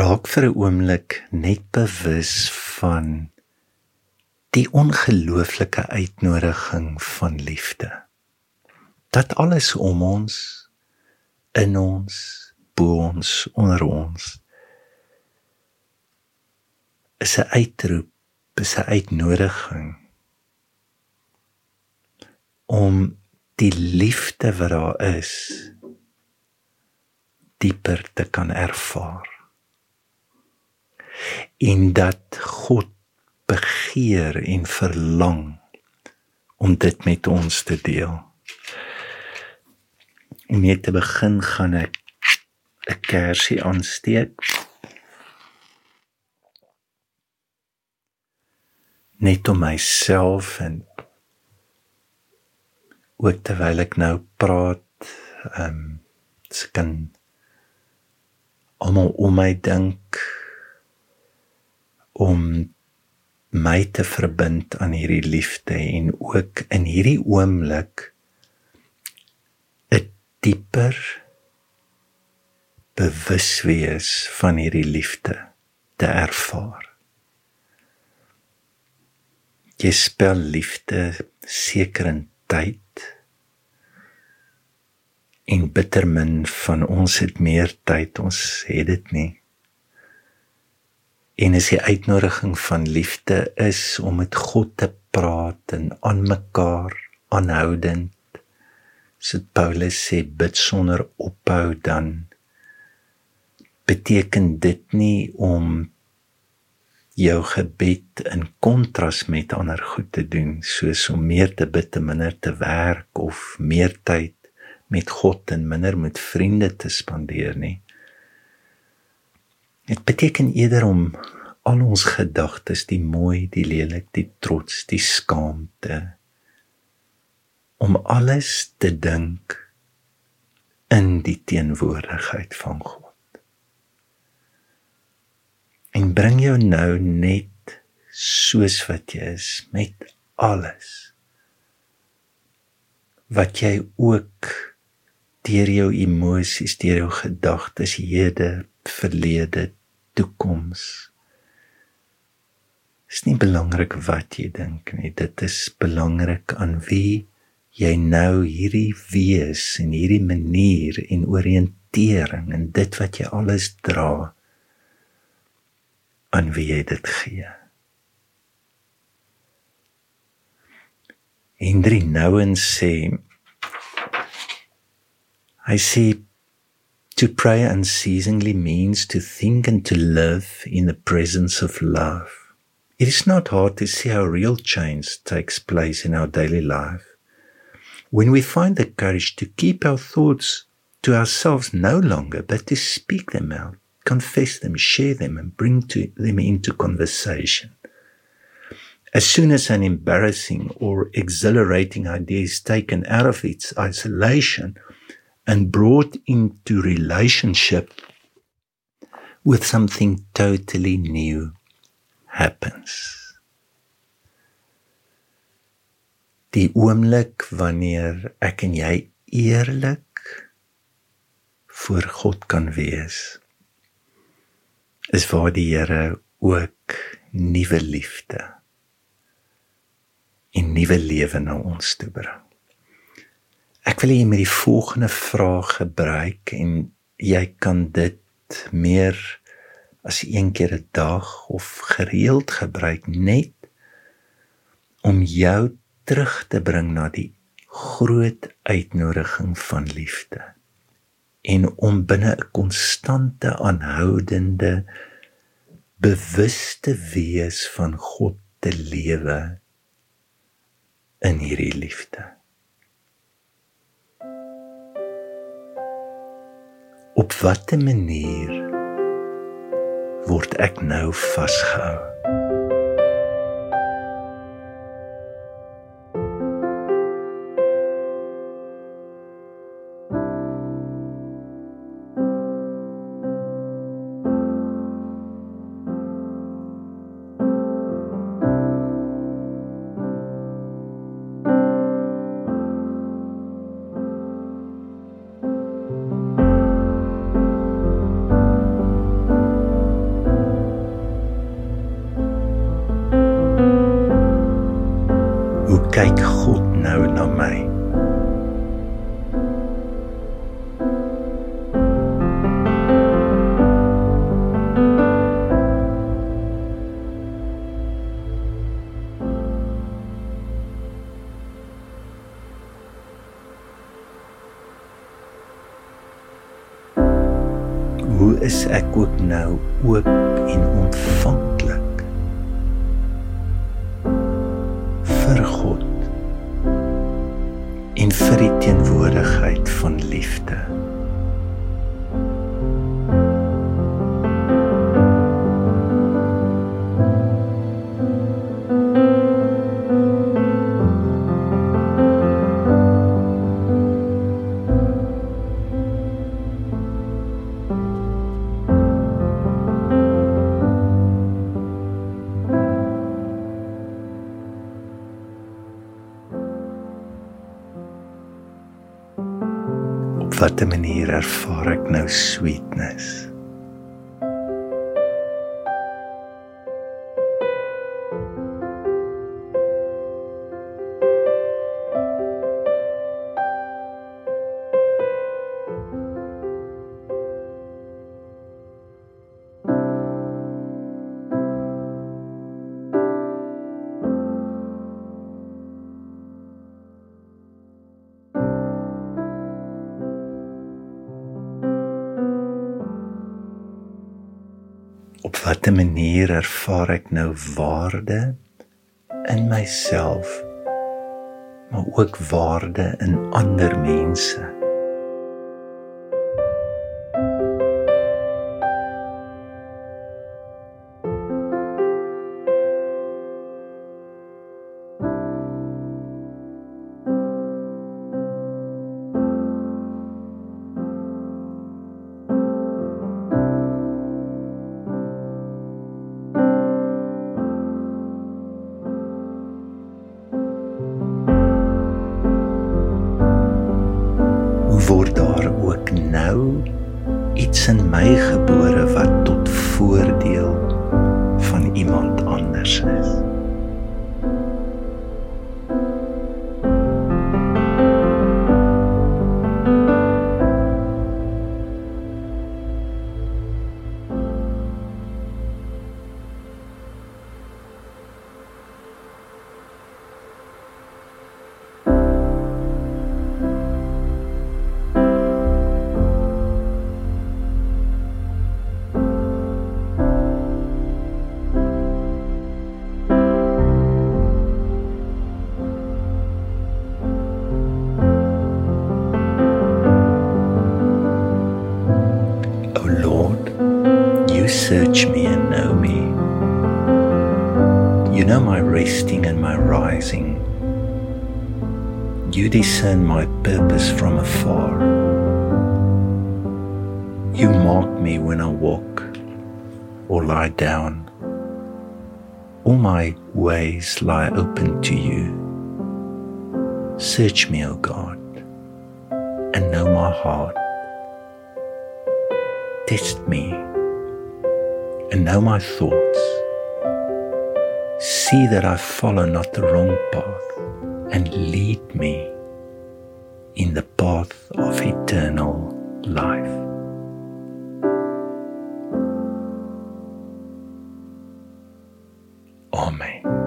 raak vir 'n oomblik net bewus van die ongelooflike uitnodiging van liefde. Dat alles om ons in ons, bo ons, onder ons is 'n uitroep, is 'n uitnodiging om die liefde wat daar is dieper te kan ervaar. En dat God begeer en verlang om dit met ons te deel. Om net te begin gaan ek 'n kersie aansteek. Net om myself en ook terwyl ek nou praat, ehm um, se kan almal om my dink om my te verbind aan hierdie liefde en ook in hierdie oomblik 'n dieper bewus wees van hierdie liefde te ervaar. Jy spel liefde seker in tyd en bitter min van ons het meer tyd ons het dit nie en as die uitnodiging van liefde is om met God te praat en aan mekaar aanhoudend so Paulus sê bid sonder ophou dan beteken dit nie om jou gebed in kontras met ander goed te doen soos om meer te bid en minder te werk of meer tyd met God en minder met vriende te spandeer nie. Dit beteken eerder om al ons gedagtes, die mooi, die lelik, die trots, die skaamte om alles te dink in die teenwoordigheid van God. En bring jou nou net soos wat jy is met alles wat jy ook deur jou emosies, deur jou gedagtes, hede, verlede, toekoms. Is nie belangrik wat jy dink nie, dit is belangrik aan wie jy nou hierdie wees en hierdie manier en oriëntering en dit wat jy alles dra aan wie jy dit gee. Hendrik Nouwen sê I see to pray unceasingly means to think and to live in the presence of love. It is not hard to see how real change takes place in our daily life. When we find the courage to keep our thoughts to ourselves no longer, but to speak them out, confess them, share them, and bring to them into conversation. As soon as an embarrassing or exhilarating idea is taken out of its isolation and brought into relationship with something totally new happens. Die oomblik wanneer ek en jy eerlik voor God kan wees is waar die Here ook nuwe liefde en nuwe lewe na ons toe bring. Ek wil hê met die volgende vraag gebruik en jy kan dit meer as een keer 'n dag of gereeld gebruik net om jou terug te bring na die groot uitnodiging van liefde en om binne 'n konstante aanhoudende bewuste wees van God te lewe in hierdie liefde. Op watter manier word ek nou vasgehou? Kyk God nou na my. Hoe is ek ook nou oop en ontvanklik watter manier ervaar ek nou sweetness? Watter manier ervaar ek nou waarde in myself maar ook waarde in ander mense? Nou iets in my gebore wat tot voordeel van iemand anders is? Search me and know me. You know my resting and my rising. You discern my purpose from afar. You mark me when I walk or lie down. All my ways lie open to you. Search me, O God, and know my heart. Test me and know my thoughts. See that I follow not the wrong path and lead me in the path of eternal life. Amen.